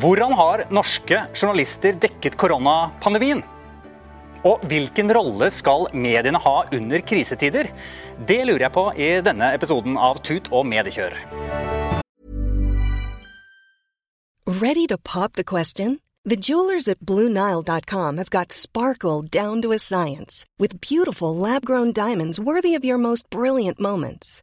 Hvordan har norske journalister dekket koronapandemien? Og hvilken rolle skal mediene ha under krisetider? Det lurer jeg på i denne episoden av Tut og mediekjør. Ready to pop the question? The jewelers at BlueNile.com have got sparkle down to a science with beautiful lab grown diamonds worthy of your most brilliant moments.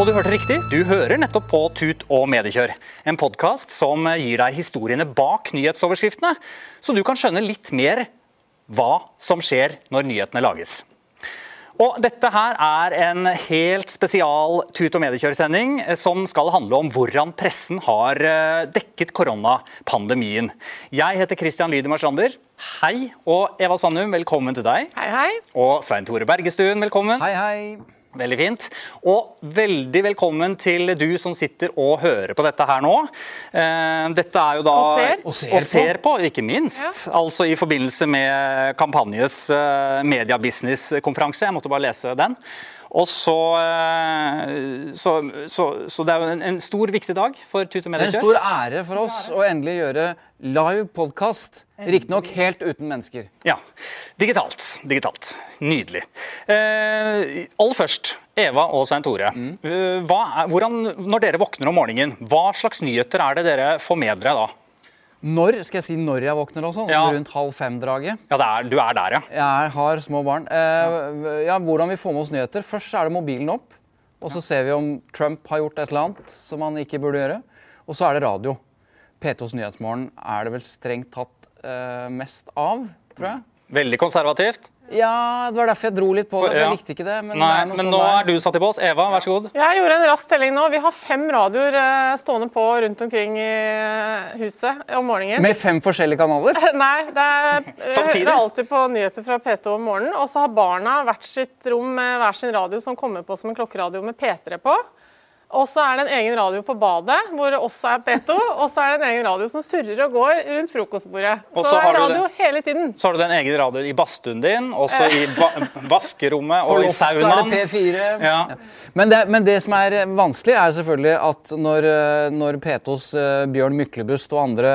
Og du hørte riktig, du hører nettopp på Tut og mediekjør. En podkast som gir deg historiene bak nyhetsoverskriftene, så du kan skjønne litt mer hva som skjer når nyhetene lages. Og Dette her er en helt spesial Tut og mediekjør-sending som skal handle om hvordan pressen har eh, dekket koronapandemien. Jeg heter Christian Lyder Strander. Hei. Og Eva Sandum, velkommen til deg. Hei, hei. Og Svein Tore Bergestuen, velkommen. Hei, hei. Veldig fint. Og veldig velkommen til du som sitter og hører på dette her nå. Eh, Dette er jo da Og ser. Og ser og ser på, ikke minst. Altså i forbindelse med Kampanjes eh, mediebusiness-konferanse. Jeg måtte bare lese den. Og så, eh, så, så, så det er jo en, en stor, viktig dag for Tut og er en stor ære for oss å endelig gjøre live podkast. Riktignok helt uten mennesker. Ja. Digitalt. Digitalt. Nydelig. Eh, aller først, Eva og Svein Tore. Mm. Eh, hva er, hvordan, når dere våkner om morgenen, hva slags nyheter er det dere får med dere da? Når skal jeg si når jeg våkner også? Ja. Rundt halv fem-draget. Ja, det er, du er der, ja. Jeg har små barn. Eh, ja, hvordan vi får med oss nyheter. Først er det mobilen opp. Og så ser vi om Trump har gjort et eller annet som han ikke burde gjøre. Og så er det radio. P2s Nyhetsmorgen er det vel strengt tatt eh, mest av, tror jeg. Veldig konservativt. Ja, det var derfor jeg dro litt på det. Ja. Jeg likte ikke det. Men, Nei, det er noe men sånn nå der. er du satt i bås. Eva, vær så god. Jeg gjorde en rask telling nå. Vi har fem radioer eh, stående på rundt omkring i eh, huset om morgenen. Med fem forskjellige kanaler? Nei, det er, jeg hører alltid på nyheter fra P2 om morgenen. Og så har barna hvert sitt rom med hver sin radio som kommer på som en klokkeradio med P3 på. Og så er det en egen radio på badet, hvor det også er P2. Og så er det en egen radio som surrer og går rundt frokostbordet. Og Så det er radio det. hele tiden. Så har du den egen radio i badstuen din, også i ba vaskerommet På og i saunaen. det P4. Ja. Men, det, men det som er vanskelig, er selvfølgelig at når, eh, når P2s eh, Bjørn Myklebust og andre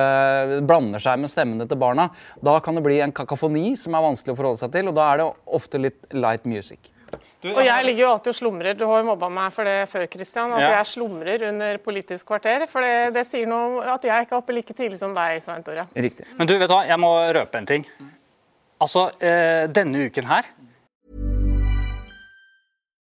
blander seg med stemmene til barna, da kan det bli en kakafoni som er vanskelig å forholde seg til, og da er det ofte litt light music. Du, Og jeg ligger jo alltid og slumrer. Du har jo mobba meg for det før, Christian. At Ja. jeg slumrer under Politisk kvarter. For det, det sier noe om at jeg ikke er oppe like tidlig som deg, Svein Tore. Riktig. Men du, vet du hva, jeg må røpe en ting. Altså, eh, denne uken her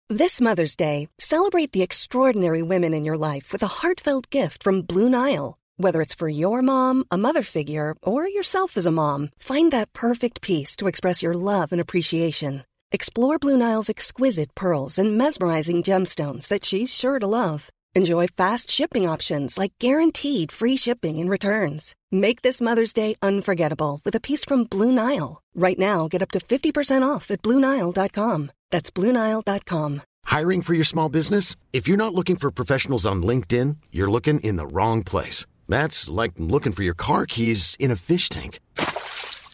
This Mother's Day, celebrate the extraordinary women in your life with a heartfelt gift from Blue Nile. Whether it's for your mom, a mother figure, or yourself as a mom, find that perfect piece to express your love and appreciation. Explore Blue Nile's exquisite pearls and mesmerizing gemstones that she's sure to love. Enjoy fast shipping options like guaranteed free shipping and returns. Make this Mother's Day unforgettable with a piece from Blue Nile. Right now, get up to 50% off at BlueNile.com. That's BlueNile.com. Hiring for your small business? If you're not looking for professionals on LinkedIn, you're looking in the wrong place. That's like looking for your car keys in a fish tank.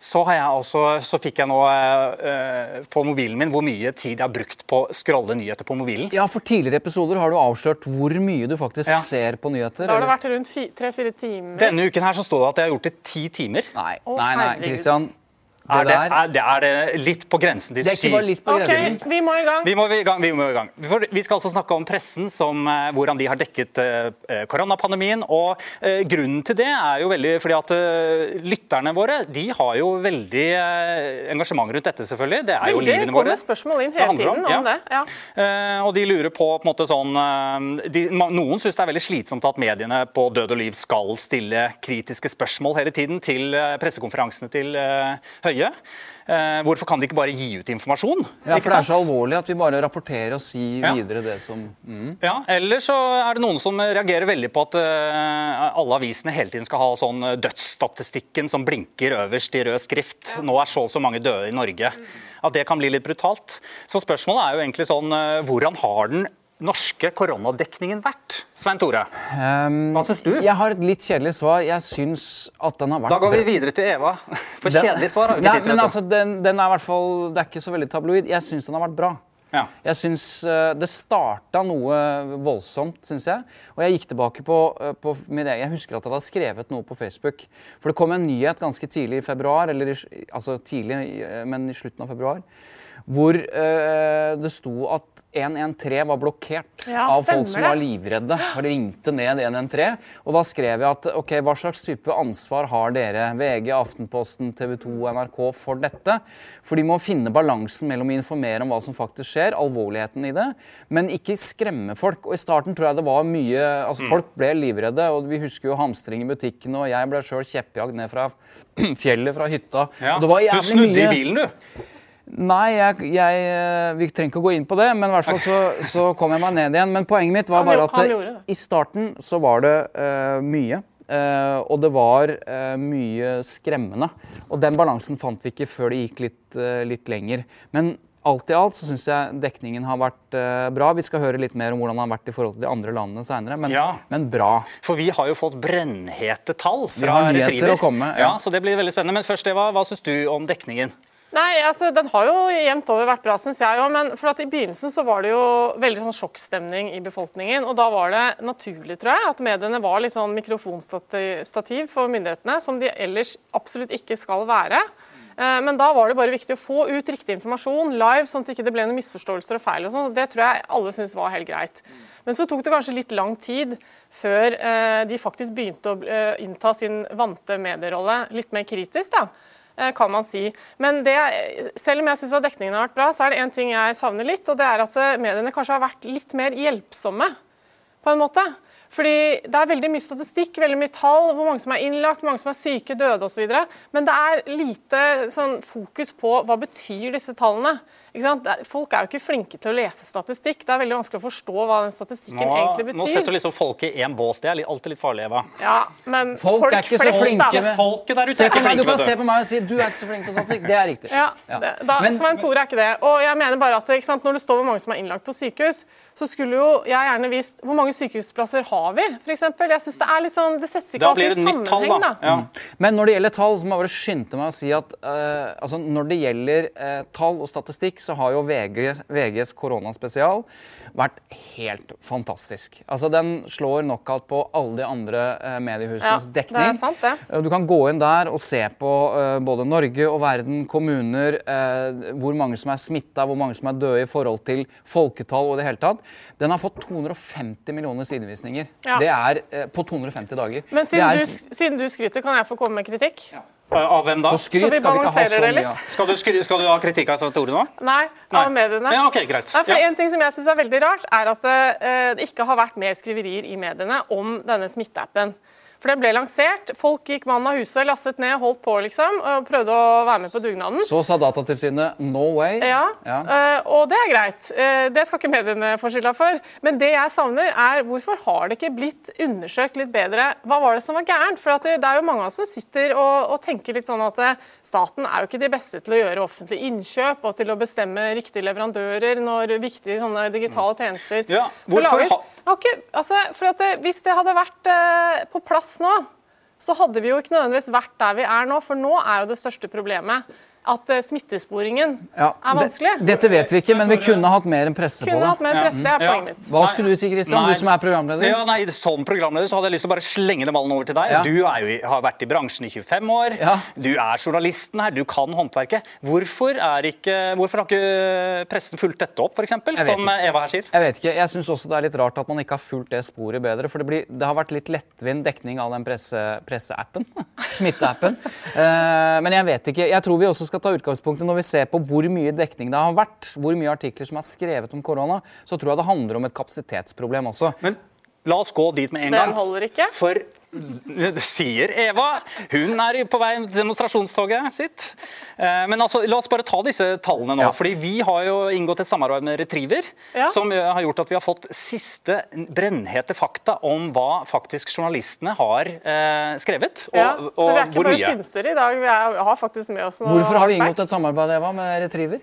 Så, har jeg altså, så fikk jeg nå eh, på mobilen min hvor mye tid jeg har brukt på å scrolle nyheter på mobilen. Ja, For tidligere episoder har du avslørt hvor mye du faktisk Ja. ser på nyheter. Da har det vært rundt tre-fire timer. Denne uken her så står det at jeg har gjort det i ti timer. Nei, Å, nei, nei. Christian. Det Er det, er, det, er det litt på grensen til Det er ikke bare litt på OK, grensen. vi må i gang. Vi må i gang. Vi, må i gang. For vi skal altså snakke om pressen, som, eh, hvordan de har dekket eh, koronapandemien. og eh, Grunnen til det er jo veldig fordi at eh, lytterne våre de har jo veldig eh, engasjement rundt dette, selvfølgelig. Det er jo Veldig livene kommer spørsmål inn hele tiden om, tiden om ja. det. Ja. Eh, og de lurer på, på en måte sånn eh, de, Noen syns det er veldig slitsomt at mediene på død og liv skal stille kritiske spørsmål hele tiden til eh, pressekonferansene til eh, Høie. Eh, hvorfor kan de ikke bare gi ut informasjon? Ja, for det er så alvorlig at vi bare rapporterer og sier Ja. videre det som mm. Ja, Eller så er det noen som reagerer veldig på at eh, alle avisene hele tiden skal ha sånn eh, dødsstatistikken som blinker øverst i rød skrift. Nå er så og så mange døde i Norge. At det kan bli litt brutalt. Så spørsmålet er jo egentlig sånn eh, hvordan har den norske koronadekningen vært? Svein Tore, hva syns du? Jeg har et litt kjedelig svar. Jeg syns at den har vært Da går vi videre til Eva. For Den- kjedelig svar har vi ikke tid til. men altså, den, den er i hvert fall Det er ikke så veldig tabloid. Jeg syns den har vært bra. Ja. Jeg synes eh, Det starta noe voldsomt, syns jeg. Og jeg gikk tilbake på, eh, på min egen Jeg husker at jeg hadde skrevet noe på Facebook. For det kom en nyhet ganske tidlig i februar, eller altså tidlig, eh, men i slutten av februar, hvor eh, det sto at 113 var blokkert Ja, av folk som var livredde. Og ringte ned 113. Og da skrev jeg at ok, hva slags type ansvar har dere, VG, Aftenposten, TV 2, NRK, for dette? For de må finne balansen mellom å informere om hva som faktisk skjer, alvorligheten i det, men ikke skremme folk. Og i starten tror jeg det var mye Altså, Mm. folk ble livredde, og vi husker jo hamstring i butikkene, og jeg ble sjøl kjeppjagd ned fra fjellet fra hytta. Ja. Og det var Du snudde mye i bilen, du. Nei, jeg, jeg, eh, vi trenger ikke å gå inn på det, men i hvert fall så, så kom jeg meg ned igjen. Men poenget mitt var bare at det- i starten så var det uh, mye. Uh, og det var uh, mye skremmende. Og den balansen fant vi ikke før det gikk litt, litt lenger. Men alt i alt så syns jeg dekningen har vært uh, bra. Vi skal høre litt mer om hvordan den har vært i forhold til de andre landene seinere, men, Ja. men bra. For vi har jo fått brennhete tall Vi fra Retriever. komme, ja. ja. Så det blir veldig spennende. Men først, Eva, hva syns du om dekningen? Nei, altså Den har jo jevnt over vært bra, syns jeg Ja, Men for at i begynnelsen så var det jo veldig sånn sjokkstemning i befolkningen. Og da var det naturlig, tror jeg, at mediene var litt sånn mikrofonstativ for myndighetene, som de ellers absolutt ikke skal være. Eh, Men da var det bare viktig å få ut riktig informasjon live, sånn at det ikke ble noen misforståelser og feil. og sånn. Det tror jeg alle syntes var helt greit. Men så tok det kanskje litt lang tid før eh, de faktisk begynte å eh, innta sin vante medierolle litt mer kritisk. da kan man si. Men det, selv om jeg syns dekningen har vært bra, så er det én ting jeg savner litt, og det er at eh, mediene kanskje har vært litt mer hjelpsomme, på en måte. Fordi det er veldig mye statistikk, veldig mye tall, hvor mange som er innlagt, hvor mange som er syke, døde osv. Men det er lite sånn, fokus på hva betyr disse tallene. Ikke sant? Folk er jo ikke flinke til å lese statistikk. Det er veldig vanskelig å forstå hva den statistikken Nå, egentlig nå setter du liksom folket i én bås. Det er alltid litt farlig, Eva. Ja, men Folk er ikke så flinke med- Folket der ute Se er på ikke meg, du kan se på meg og si du er ikke så flink på statistikk. Det er riktig. Ja. Det, da, Men- Svein Tore er ikke det. Og jeg mener bare at ikke sant, Når det står hvor mange som er innlagt på sykehus, så skulle jo jeg gjerne visst hvor mange sykehusplasser har vi, f.eks. Jeg synes det er litt sånn, det settes ikke alltid det i sammenheng. tall, da. da. Ja. Men når det gjelder tall, så må jeg bare skynde meg å si at uh, altså når det gjelder uh, tall og statistikk, så har jo VG, VGs koronaspesial vært helt fantastisk. Altså Den slår knockout på alle de andre eh, mediehusenes Ja, det er sant, det. Eh, Du kan gå inn der og se på eh, både Norge og verden, kommuner, eh, hvor mange som er smitta, hvor mange som er døde i forhold til folketall og det hele tatt. Den har fått 250 millioner sidevisninger. Ja. Det er eh, på 250 dager. Men siden er- du, siden du skryter, kan jeg få komme med kritikk? Av hvem da? Skryt Så vi balanserer så det litt. Skal du, skry- skal du ha kritikk av Tore nå? Nei, av mediene. Ja, okay, greit. Nei, for Ja. En ting som jeg synes er veldig rart, er at eh, det ikke har vært mer skriverier i mediene om denne smitteappen. For den ble lansert, folk gikk mann av huset, lastet ned, holdt på liksom, og prøvde å være med på dugnaden. Så sa Datatilsynet no way. Ja, Ja. eh, og det er greit. Eh, det skal ikke mediene få skylda for. Men det jeg savner, er hvorfor har det ikke blitt undersøkt litt bedre hva var det som var gærent? For at det, det er jo mange av oss som sitter og, og tenker litt sånn at eh, staten er jo ikke de beste til å gjøre offentlige innkjøp og til å bestemme riktige leverandører når viktige sånne digitale tjenester Ja, skal lages. Ikke, altså, for det, Hvis det hadde vært eh, på plass nå, så hadde vi jo ikke nødvendigvis vært der vi er nå. For nå er jo det største problemet at eh, smittesporingen Ja, er vanskelig. det- Dette vet vi ikke, men vi kunne hatt mer enn presse på det. hatt mer presse, det er Ja. poenget mitt. Hva skulle du si, Kristian, du som er programleder? Ja, nei, Som programleder så hadde jeg lyst til å bare slenge den ballen over til deg. Ja. Du er jo, har vært i bransjen i 25 år. Ja. Du er journalisten her, du kan håndverket. Hvorfor, er ikke, hvorfor har ikke pressen fulgt dette opp, f.eks., som ikke. Eva her sier? Jeg vet ikke, jeg syns også det er litt rart at man ikke har fulgt det sporet bedre. For det, blir, det har vært litt lettvint dekning av den presse, presseappen. Smitteappen. uh, men jeg vet ikke. Jeg tror vi også skal ta utgangspunktet når vi ser på hvor mye dekning det har vært, hvor mye artikler som er skrevet om korona, så tror jeg det handler om et kapasitetsproblem også. Men la oss gå dit med en Den gang. holder ikke. For sier Eva. Hun er på vei til demonstrasjonstoget sitt. Eh, Men altså, la oss bare ta disse tallene nå. Ja. fordi Vi har jo inngått et samarbeid med Retriever, Ja. som har gjort at vi har fått siste brennhete fakta om hva faktisk journalistene har eh, skrevet. Og, Ja, og så vi er ikke bare synsere i dag, vi er, har faktisk med oss noe Hvorfor har vi inngått et samarbeid Eva, med Retriever?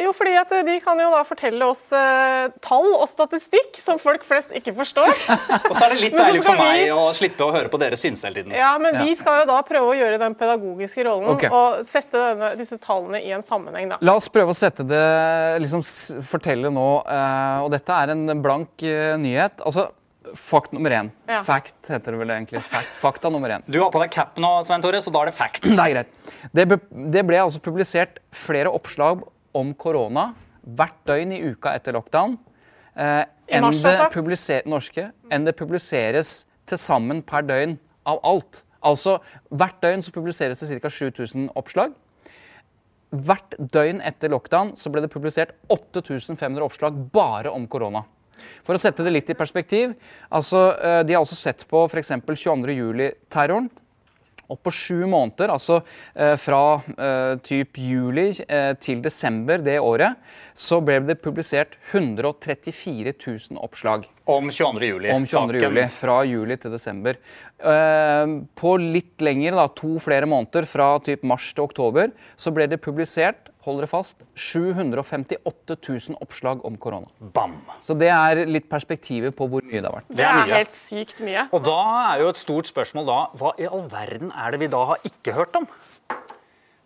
Jo, fordi at de kan jo da fortelle oss eh, tall og statistikk som folk flest ikke forstår. Og så er det litt deilig for meg vi- å slippe å høre på dere synse hele tiden. Ja, men Ja. vi skal jo da prøve å gjøre den pedagogiske rollen okay. og sette denne, disse tallene i en sammenheng, da. La oss prøve å sette det liksom fortelle nå, eh, og dette er en blank eh, nyhet. Altså, fakt nummer én. Ja. Fact heter det vel egentlig. Fact. Fakta nummer én. Du har på deg cap nå, Svein Tore, så da er det fact. Det er greit. Det ble, det ble altså publisert flere oppslag om korona hvert døgn i uka etter lockdown. Eh, enn det altså? norske, enn det publiseres til sammen per døgn av alt. Altså, Hvert døgn så publiseres det ca. 7000 oppslag. Hvert døgn etter lockdown så ble det publisert 8500 oppslag bare om korona. For å sette det litt i perspektiv, altså, eh, de har også sett på f.eks. 22.07-terroren. Og på sju måneder, altså eh, fra eh, typ juli eh, til desember det året, så ble det publisert 134 000 oppslag Om 22. juli. om 22. saken. juli. Fra juli til desember. Eh, på litt lengre, da, to flere måneder, fra typ mars til oktober, så ble det publisert hold dere fast, 758 000 oppslag om korona. Bam! Så det er litt perspektivet på hvor mye det har vært. Det er er helt sykt mye. Og da er jo et stort spørsmål da, hva i all verden er det vi da har ikke hørt om?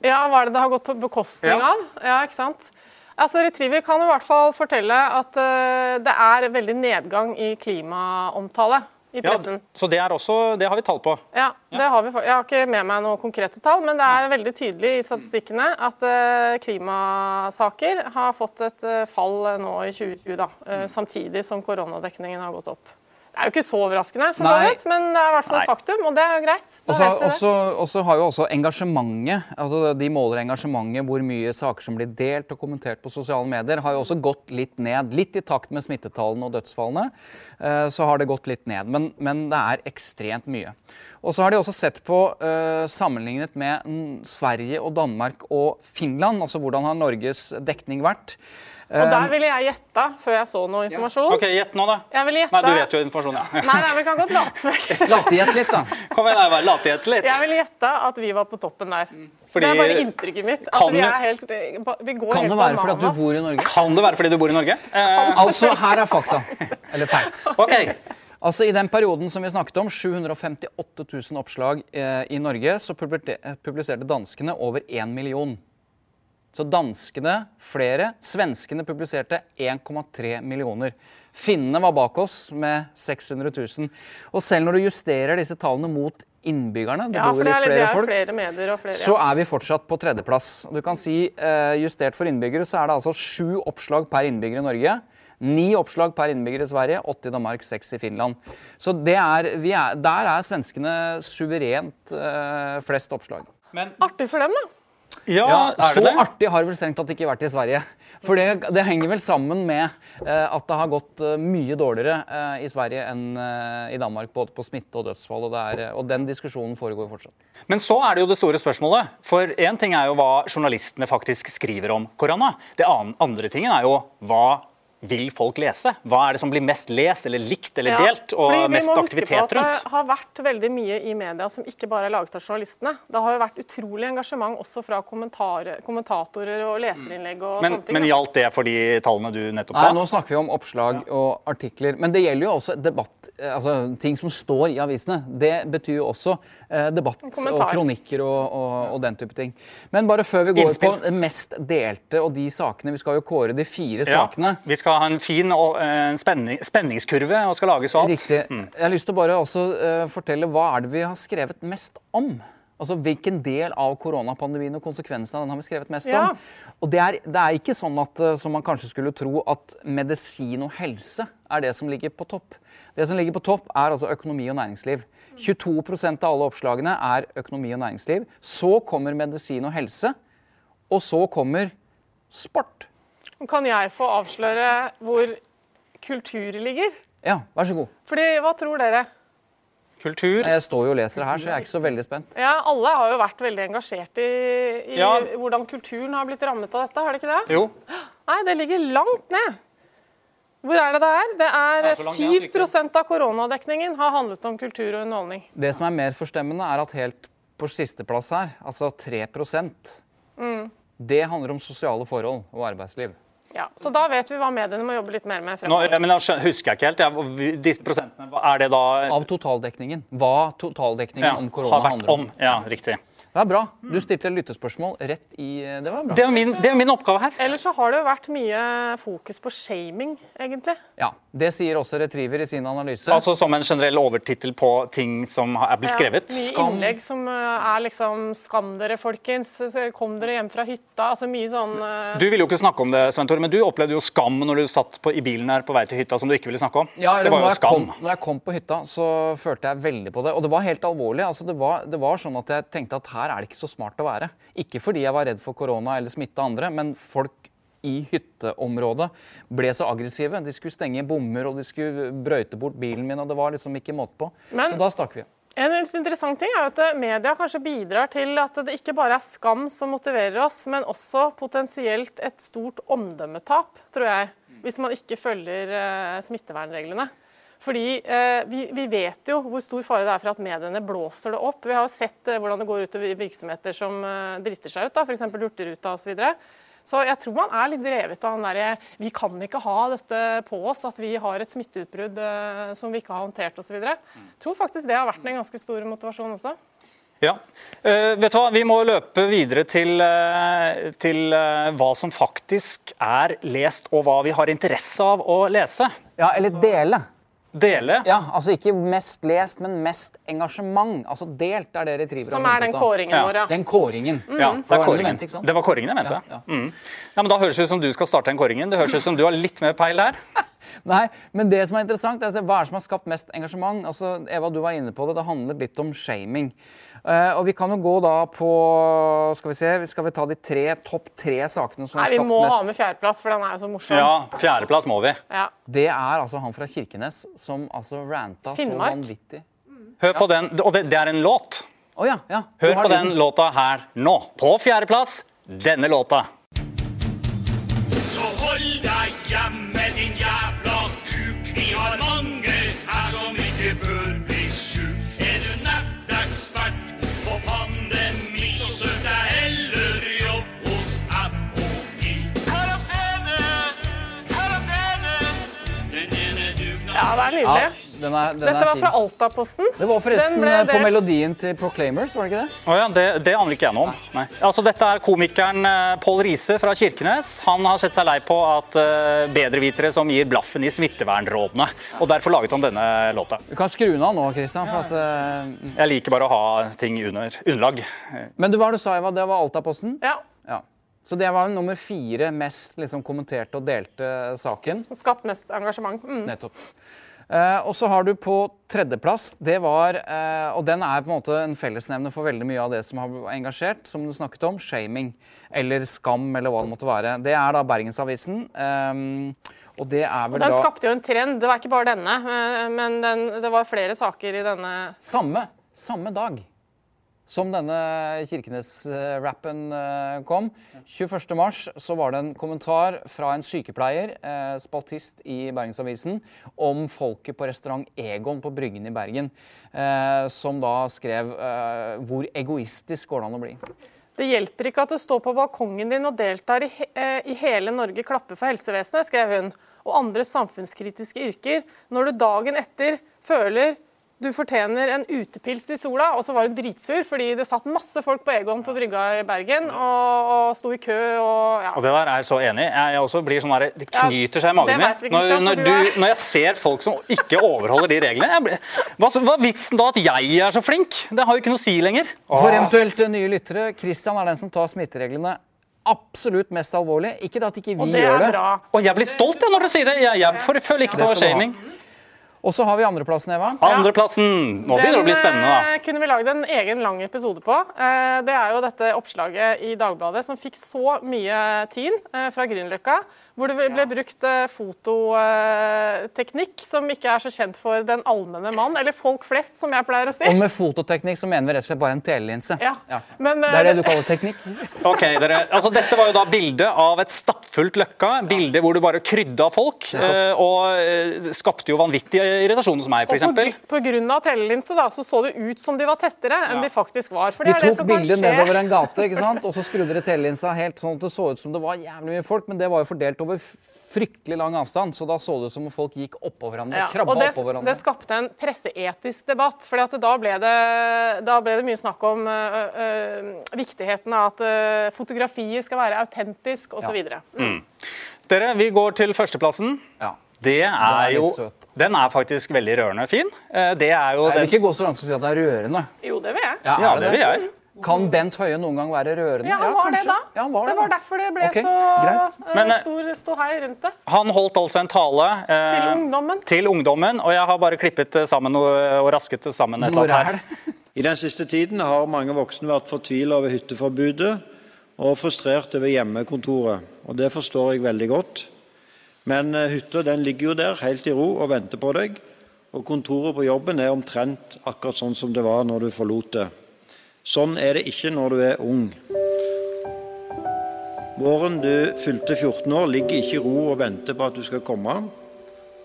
Ja, hva er det det har gått på bekostning Ja. av? Ja, ikke sant? Altså, Retriever kan i hvert fall fortelle at uh, det er veldig nedgang i klimaomtale i Ja, pressen. så det, er også, det har vi tall på. Ja, det har vi. Jeg har ikke med meg noen konkrete tall, men det er veldig tydelig i statistikkene at uh, klimasaker har fått et uh, fall nå i 2020, da, eh, samtidig som koronadekningen har gått opp. Det er jo ikke så overraskende, for så vidt, men det er i hvert fall et faktum, og det er jo greit. Og så har jo også engasjementet, altså de måler engasjementet, hvor mye saker som blir delt og kommentert på sosiale medier, har jo også gått litt ned. Litt i takt med smittetallene og dødsfallene, eh, så har det gått litt ned. Men, men det er ekstremt mye. Og så har de også sett på, uh, sammenlignet med mm, Sverige og Danmark og Finland, altså hvordan har Norges dekning vært. Og der ville jeg gjetta, før jeg så noe informasjon. Ok, Gjett nå, da. Jeg ville gjette Nei, du vet jo informasjonen. Ja. Nei, nei, vi kan godt late som Lategjett litt, da. Kom igjen, Eivar. Lategjett litt. Jeg ville gjette at vi var på toppen der. Fordi- det er bare inntrykket mitt. At Kan vi er helt Vi går Kan helt det være fordi at du bor i Norge? Kan det være fordi du bor i Norge? Eh, Altså, her er fakta. Eller facts. ok. Altså I den perioden som vi snakket om, 758 000 oppslag eh, i Norge, så publiserte danskene over 1 million. Så danskene flere. Svenskene publiserte 1,3 millioner. Finnene var bak oss med 600 000. Og selv når du justerer disse tallene mot innbyggerne, det Ja, bor litt flere er folk, flere flere så er vi fortsatt på tredjeplass. Du kan si eh, Justert for innbyggere så er det altså sju oppslag per innbygger i Norge. Ni oppslag per innbygger i Sverige, åtte i Danmark, seks i Finland. Så det er, vi er, der er svenskene suverent eh, flest oppslag. Men Artig for dem, da. ja, Ja, er så det artig har det vel strengt tatt ikke vært i Sverige. For det, det henger vel sammen med eh, at det har gått eh, mye dårligere eh, i Sverige enn eh, i Danmark, både på smitte og dødsfall. Og, det er, eh, og den diskusjonen foregår fortsatt. Men så er det jo det store spørsmålet. For én ting er jo hva journalistene faktisk skriver om korona. Det andre tingen er jo hva vil folk lese? Hva er det som blir mest lest eller likt eller Ja, delt, og fordi vi mest må huske på aktivitet at rundt? Det har vært veldig mye i media som ikke bare er laget av journalistene. Det har jo vært utrolig engasjement også fra kommentatorer og leserinnlegg og Men, sånne ting. men gjaldt det for de tallene du nettopp sa? Nei, nå snakker vi om oppslag og artikler. Men det gjelder jo også debatt, eh, altså ting som står i avisene. Det betyr jo også eh, debatt og kronikker og, og, og den type ting. Men bare før vi går Innspill. på mest delte og de sakene Vi skal jo kåre de fire Ja, sakene. vi skal ha en fin og, eh, en spenning, spenningskurve og skal lage sånt. Riktig. Jeg har lyst til å bare også eh, fortelle hva er det vi har skrevet mest om? Altså Hvilken del av koronapandemien og konsekvensene av den har vi skrevet mest Ja. om? Og det er, det er ikke sånn at, eh, som man kanskje skulle tro, at medisin og helse er det som ligger på topp. Det som ligger på topp, er altså økonomi og næringsliv. 22% av alle oppslagene er økonomi og næringsliv. Så kommer medisin og helse, og så kommer sport. Kan jeg få avsløre hvor kultur ligger? Ja, vær så god. Fordi, hva tror dere? Kultur. Jeg står jo og leser her, så jeg er ikke så veldig spent. Ja, Alle har jo vært veldig engasjert i, i Ja. hvordan kulturen har blitt rammet av dette, har det ikke det? Jo. Nei, det ligger langt ned. Hvor er det det er? Det er det er langt 7 av koronadekningen har handlet om kultur og underholdning. Det som er mer forstemmende, er at helt på sisteplass her, altså 3 Mm. Det handler om sosiale forhold og arbeidsliv. Ja, Så da vet vi hva mediene må jobbe litt mer med Nå, men skjø- husker jeg ikke helt. Jeg, disse prosentene, hva er det da Av totaldekningen. Hva totaldekningen ja, om korona handler om. om? Ja, riktig. Det er bra. Du stilte lyttespørsmål rett i Det var bra. Det er min, det er min oppgave her. Ellers så har det jo vært mye fokus på shaming, egentlig. Ja, Det sier også Retriever i sin analyse. Altså Som en generell overtittel på ting som er blitt skrevet. Ja, mye innlegg som uh, er liksom 'Skam dere, folkens'. Kom dere hjem fra hytta. Altså mye sånn uh, Du ville jo ikke snakke om det, Svein Tore, men du opplevde jo skam når du satt på, i bilen her på vei til hytta som du ikke ville snakke om. Ja, det var jo skam. kom, når jeg kom på hytta, så følte jeg veldig på det. Og det var helt alvorlig. Altså, det, var, det var sånn at jeg tenkte at her er det ikke så smart å være. Ikke fordi jeg var redd for korona eller smitte andre, men folk i hytteområdet ble så aggressive. De skulle stenge bommer og de skulle brøyte bort bilen min, og det var liksom ikke måte på. Men- så da stakk vi. En interessant ting er at eh, media kanskje bidrar til at det ikke bare er skam som motiverer oss, men også potensielt et stort omdømmetap, tror jeg, hvis man ikke følger eh, smittevernreglene. Fordi eh, vi, vi vet jo hvor stor fare det er for at mediene blåser det opp. Vi har jo sett eh, hvordan det går utover virksomheter som eh, driter seg ut, da, f.eks. Hurtigruta osv. Så, videre. så jeg tror man er litt drevet av den derre Vi kan ikke ha dette på oss, at vi har et smitteutbrudd eh, som vi ikke har håndtert osv. Jeg tror faktisk det har vært en ganske stor motivasjon også. Ja. Uh, vet du hva? Vi må løpe videre til, uh, til uh, hva som faktisk er lest, og hva vi har interesse av å lese. Ja, eller dele. Dele. Ja, altså ikke mest lest, men mest engasjement. Altså delt er det Retriever Som er den kåringen vår, ja. Den kåringen. Ja, det Det var kåringen. mente, ikke sant? Det var kåringen jeg mente. Ja, Ja, ja. Mm. ja, men Da høres det ut som du skal starte den kåringen. Det høres ut som du har litt mer peil der. Nei, men det som er interessant, er å se hva er det som har skapt mest engasjement. Altså, Eva, du var inne på det. Det handler litt om shaming. Uh, og vi kan jo gå da på Skal vi se, skal vi ta de tre, topp tre sakene som Nei, har Vi skapt må ha med fjerdeplass, for den er jo så morsom. Ja, Fjerdeplass må vi. Ja. Det er altså han fra Kirkenes som altså ranta så vanvittig. Hør på den. Og det, det er en låt. Å ja, ja. Hør på den låta her nå. På fjerdeplass denne låta. Så hold deg hjemme, dugnaden ja, nydelig. den er, den Dette er var fin. fra Altaposten. Det var forresten eh, på delt. melodien til Proclaimers, var det ikke det? Å ja, det, det aner ikke jeg noe om. Nei. Altså, dette er komikeren eh, Pål Riise fra Kirkenes. Han har sett seg lei på at uh, bedrevitere som gir blaffen i smittevernrådene. Og derfor laget han denne låta. Du kan skru den av nå, Christian. For at, uh... Jeg liker bare å ha ting under underlag. men du, hva var det du sa, Eva? Det var Altaposten? Ja, Ja. Så det var nummer fire mest liksom, kommenterte og delte saken. Som skapte mest engasjement. Mm. Nettopp. Eh, og så har du på tredjeplass, det var, eh, og den er på en måte en fellesnevner for veldig mye av det som har engasjert, som du snakket om, shaming, eller skam, eller hva det måtte være. Det er da Bergensavisen. ehm, og det er vel Den da skapte jo en trend. Det var ikke bare denne, eh, men den, det var flere saker i denne samme, samme dag. Som denne Kirkenes-rappen eh, kom. 21.3 så var det en kommentar fra en sykepleier, eh, spaltist i Bergensavisen, om folket på restaurant Egon på Bryggen i Bergen, eh, som da skrev eh, hvor egoistisk går det an å bli. Det hjelper ikke at du står på balkongen din og deltar i, eh, i Hele Norge klapper for helsevesenet, skrev hun, og andre samfunnskritiske yrker, når du dagen etter føler du fortjener en utepils i sola, og så var hun dritsur fordi det satt masse folk på Egon på brygga i Bergen og, og sto i kø og ja. Og det der er jeg så enig i. Jeg også blir sånn der, Det knyter seg i magen min når, når, når jeg ser folk som ikke overholder de reglene. Jeg blir, hva, hva er vitsen da at jeg er så flink? Det har jo ikke noe å si lenger. For eventuelt eh, nye lyttere, Christian er den som tar smittereglene absolutt mest alvorlig. Ikke det at ikke vi det gjør er det. bra. Og jeg blir stolt jeg, når dere sier det. Jeg, jeg føler ikke på shaming. Og så har vi andreplassen, Eva. Andreplassen. Nå begynner det å bli spennende, da. eh, kunne vi lagd en egen lang episode på. Eh, Det er jo dette oppslaget i Dagbladet som fikk så mye tyn eh, fra Grünerløkka. Hvor det ble brukt eh, fototeknikk som ikke er så kjent for den allmenne mann, eller folk flest, som jeg pleier å si. Og med fototeknikk så mener vi rett og slett bare en telelinse. Ja. Men, Det er det eh, du kaller teknikk? Ok, dere, altså Dette var jo da bildet av et stappfullt Løkka. Bilde hvor du bare krydda folk. eh, Og skapte jo vanvittig irritasjon hos meg, f.eks. Pga. på grunn av telelinse da, så så det ut som de var tettere enn de faktisk var. For De det er tok bildet nedover en gate, ikke sant? og så skrudde de telelinsa helt sånn at det så ut som det var jævlig mye folk, men det var jo fordelt over f- fryktelig lang avstand, så da så det ut som om folk gikk oppå hverandre. Ja, krabba og det, oppå det skapte en presseetisk debatt. For da, ble det- da ble det mye snakk om øh, øh, viktigheten av at øh, fotografiet skal være autentisk osv. Ja. Mm. Dere, vi går til førsteplassen. Ja. Det er er jo søt. Den er faktisk veldig rørende fin. Eh, Det er jo Jeg vil den ikke gå så langt som å si at det er rørende. Jo, det vil jeg. Ja, er det vil jeg. Kan Bent Høie noen gang være rørende? Ja, han var det da. Ja, han var det det, var da. derfor det ble okay, så øh, Men, eh, stor ståhei rundt det. Han holdt altså en tale eh, Til ungdommen. til ungdommen, og jeg har bare klippet det sammen og, og rasket det sammen. et eller annet er her. I den siste tiden har mange voksne vært fortvila over hytteforbudet og frustrert over hjemmekontoret. Og Det forstår jeg veldig godt. Men eh, hytta den ligger jo der helt i ro og venter på deg. Og kontoret på jobben er omtrent akkurat sånn som det var når du forlot det. Sånn er det ikke når du er ung. Våren du fylte 14 år, ligger ikke i ro og venter på at du skal komme.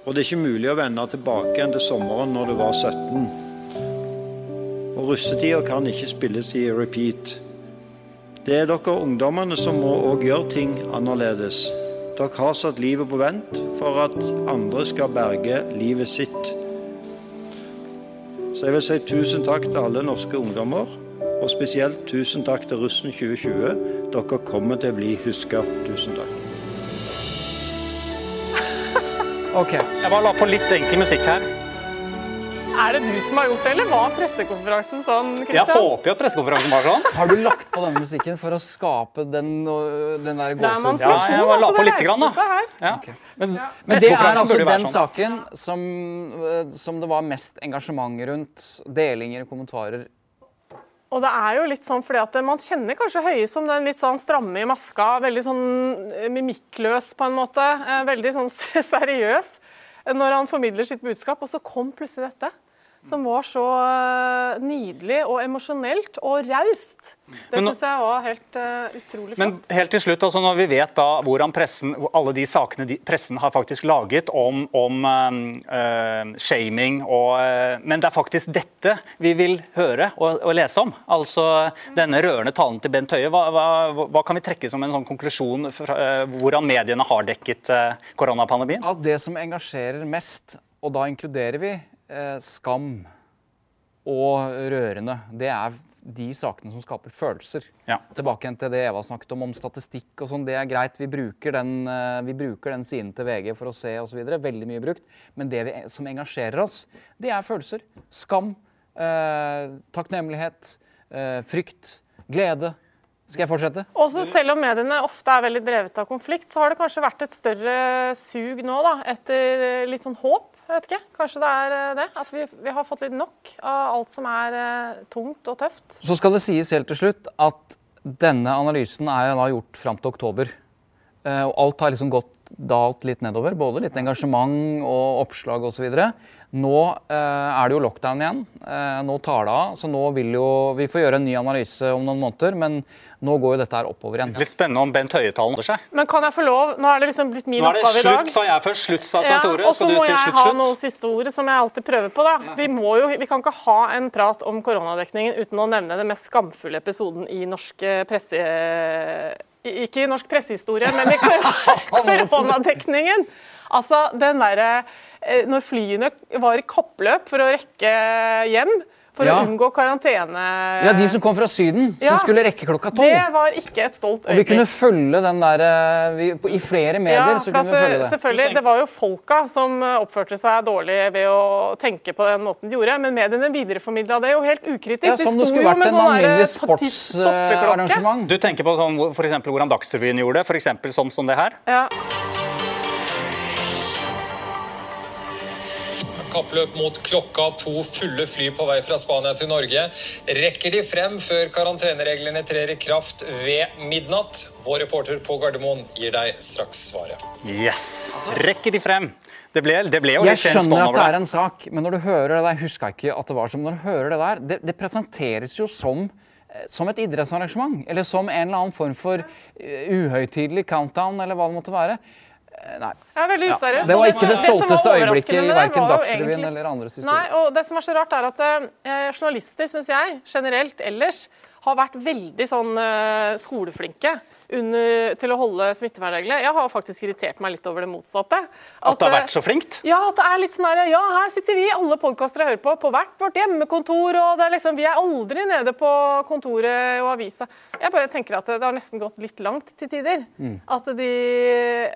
Og det er ikke mulig å vende tilbake igjen til sommeren når du var 17. Og russetida kan ikke spilles i repeat. Det er dere ungdommene som må òg gjøre ting annerledes. Dere har satt livet på vent for at andre skal berge livet sitt. Så jeg vil si tusen takk til alle norske ungdommer, og spesielt tusen takk til Russen 2020. Dere kommer til å bli huska. Tusen takk. Ok. Jeg bare la på litt enkel musikk her. Er det du som har gjort det, eller var pressekonferansen sånn, Jeg håper jo at pressekonferansen var sånn. Har du lagt på denne musikken for å skape den, øh, den der er? Ja, jeg bare la altså. på Det litt grann, da. Ja. Men, Men det er altså den sånn. saken som, øh, som det var mest engasjement rundt. Delinger, og kommentarer. Og det er jo litt sånn fordi at man kjenner kanskje Høie som den litt sånn stramme i maska, veldig sånn eh, mimikkløs på en måte, eh, veldig sånn seriøs når han formidler sitt budskap, og så kom plutselig dette. Som var så eh, nydelig og emosjonelt og raust. Det syns jeg var helt uh, utrolig flott. Men helt til slutt, altså når vi vet da hvordan pressen, alle de sakene de, pressen har faktisk laget om, om eh, eh, shaming og uh, Men det er faktisk dette vi vil høre og, og lese om. Altså denne rørende talen til Bent Høie. Hva, hva, hva kan vi trekke som en sånn konklusjon fra hvordan mediene har dekket koronapandemien? Av det som engasjerer mest, og da inkluderer vi skam og rørende, det er de sakene som skaper følelser. Ja. Tilbake igjen til det Eva snakket om, om statistikk og sånn. Det er greit, vi bruker den, eh, vi bruker den siden til VG for å se osv. Veldig mye brukt. Men det vi, som engasjerer oss, det er følelser. Skam, eh, takknemlighet, eh, frykt, glede. Skal jeg fortsette? Også selv om mediene ofte er veldig drevet av konflikt, så har det kanskje vært et større sug nå da, etter eh, litt sånn håp. Jeg vet ikke. Kanskje det er eh, det? At vi, vi har fått litt nok av alt som er eh, tungt og tøft. Så skal det sies helt til slutt at denne analysen er da gjort fram til oktober. Eh, Og alt har liksom gått dalt litt nedover. Både litt engasjement og oppslag osv. Nå eh, er det jo lockdown igjen. Eh, nå tar det av. Så nå vil jo Vi får gjøre en ny analyse om noen måneder, men nå går jo dette her oppover igjen. Litt spennende om Bent Høie-talen holder seg. Men kan jeg få lov? Nå er det liksom blitt min oppgave i dag. Nå er det slutt, sa jeg først. Slutt, sa Ja, Svein Tore. og så må jeg slutt, ha slutt? noe siste ordet, som jeg alltid prøver på. da. Vi, må jo, vi kan ikke ha en prat om koronadekningen uten å nevne den mest skamfulle episoden i norsk eh, presse... Ikke i norsk pressehistorie, men i koronadekningen. Altså, den derre Når flyene var i kappløp for å rekke hjem, for Ja. å unngå karantene Ja, De som kom fra Syden, Ja. som skulle rekke klokka Det var ikke et stolt øyeblikk. Og vi kunne følge den der eh, vi, på- I flere medier Ja, så kunne at, vi følge det. selvfølgelig, Det var jo folka som eh, oppførte seg dårlig ved å tenke på den måten de gjorde, men mediene videreformidla det jo helt ukritisk. Ja, som de sto skulle jo med sånn eh, stoppeklokke. sportsarrangement. Du tenker på sånn, for eksempel hvordan Dagsrevyen gjorde det, f.eks. sånn som det her? Ja. Kappløp mot klokka to fulle fly på vei fra Spania til Norge. Rekker de frem før karantenereglene trer i kraft ved midnatt? Vår reporter på Gardermoen gir deg straks svaret. Yes! Rekker de frem? Det ble, det ble Jeg skjønner at det er en sak, men når du hører det der, husker jeg ikke at det var som når du hører det der, det, det presenteres jo som eh, som et idrettsarrangement, eller som en eller annen form for uh, uhøytidelig countdown, eller hva det måtte være. Eh, Nei. Jeg er veldig useriøs. Det var ikke det stolteste øyeblikket i verken Dagsrevyen egentlig- eller andres Nei, og det som er så rart, er at eh, journalister, syns jeg, generelt ellers, har vært veldig sånn eh, skoleflinke under, til å holde smittevernreglene. Jeg har faktisk irritert meg litt over det motsatte. At det har vært så flinkt? Ja, at det er litt sånn her, ja, her sitter vi, alle podkaster jeg hører på, på hvert vårt hjemmekontor, og det er liksom, vi er aldri nede på kontoret og avisa. Jeg bare tenker at det har nesten gått litt langt til tider. Mm. At, de,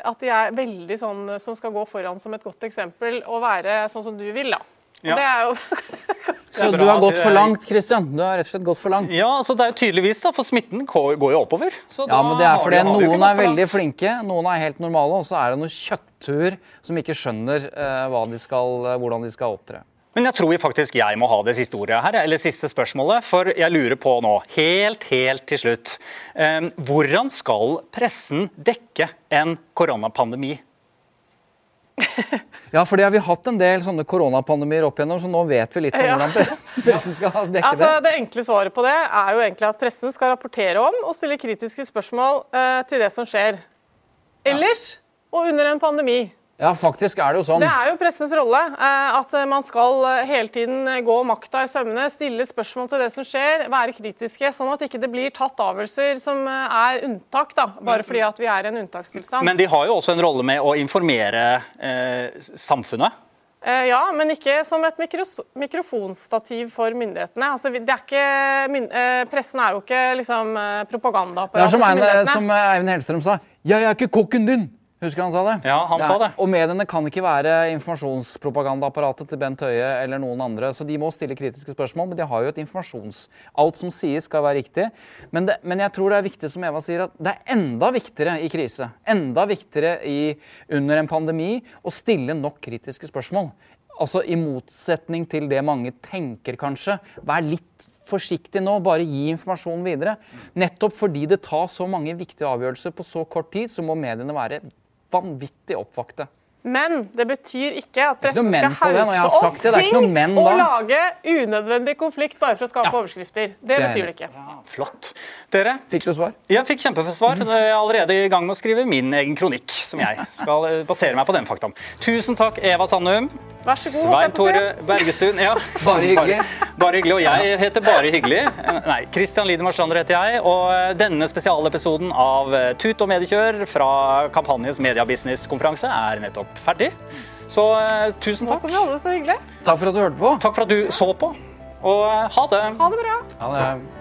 at de er veldig sånn som skal gå foran som et godt eksempel, og være sånn som du vil, da. Og det er jo Så du har gått for langt, Christian. Du har rett og slett gått for langt. Ja, altså det er jo tydeligvis, da, for smitten går jo oppover. Så Ja, men det er fordi ikke noen er veldig flinke, noen er helt normale, og så er det noen kjøttur som ikke skjønner eh, de skal, eh, hvordan de skal opptre. Men jeg tror faktisk jeg må ha det siste ordet her, eller siste spørsmålet. For jeg lurer på nå, helt, helt til slutt. Eh, hvordan skal pressen dekke en koronapandemi? Ja, for det har vi hatt en del sånne koronapandemier opp igjennom, så nå vet vi litt om Ja. hvordan pressen skal dekke Altså, det. det enkle svaret på det er jo egentlig at pressen skal rapportere om og stille kritiske spørsmål eh, til det som skjer. Ellers og under en pandemi. Ja, faktisk er det jo sånn. Det er jo pressens rolle eh, at man skal eh, hele tiden gå makta i sømmene, stille spørsmål til det som skjer, være kritiske, sånn at ikke det blir tatt avgjørelser som eh, er unntak, da, bare fordi at vi er i en unntakstilstand. Men de har jo også en rolle med å informere eh, samfunnet. Eh, ja, men ikke som et mikrofonstativ for myndighetene. Altså, det er ikke, eh, pressen er jo ikke liksom, myndighetene. Det er som, en, som eh, Eivind Hellstrøm sa. 'Jeg er ikke kokken din'. Husker han sa det? Ja, han sa det. Og mediene kan ikke være informasjonspropagandaapparatet til Bent Høie eller noen andre. Så de må stille kritiske spørsmål, men de har jo et informasjons... Alt som sies, skal være riktig. Men, det, men jeg tror det er viktig, som Eva sier, at det er enda viktigere i krise. Enda viktigere i, under en pandemi å stille nok kritiske spørsmål. Altså I motsetning til det mange tenker, kanskje. Vær litt forsiktig nå, bare gi informasjonen videre. Nettopp fordi det tar så mange viktige avgjørelser på så kort tid, så må mediene være vanvittig oppvakte. Men det betyr ikke at ikke pressen skal hause opp det. Det ting menn, og lage unødvendig konflikt bare for å skape overskrifter. Det det betyr det ikke. Flott. Dere, Fikk du svar? jeg fikk kjempesvar. Jeg er allerede i gang med å skrive min egen kronikk, som jeg skal eh, basere meg på den faktaen. Tusen takk, Eva Sandum. Vær så god. Svein. Tore Bergestuen. Ja. Bare hyggelig. Bare, bare hyggelig. Og jeg heter Bare hyggelig. Nei, Christian Liden Strander heter jeg. Og eh, denne spesialepisoden av eh, Tut og mediekjør fra Kampanjes mediebusiness-konferanse er nettopp ferdig. Så eh, tusen takk. vi alle så hyggelig. Takk for at du hørte på. Takk for at du så på. Og eh, ha det. Ha det bra. Ha det.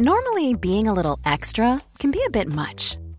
Normally, being a little extra can be a bit much,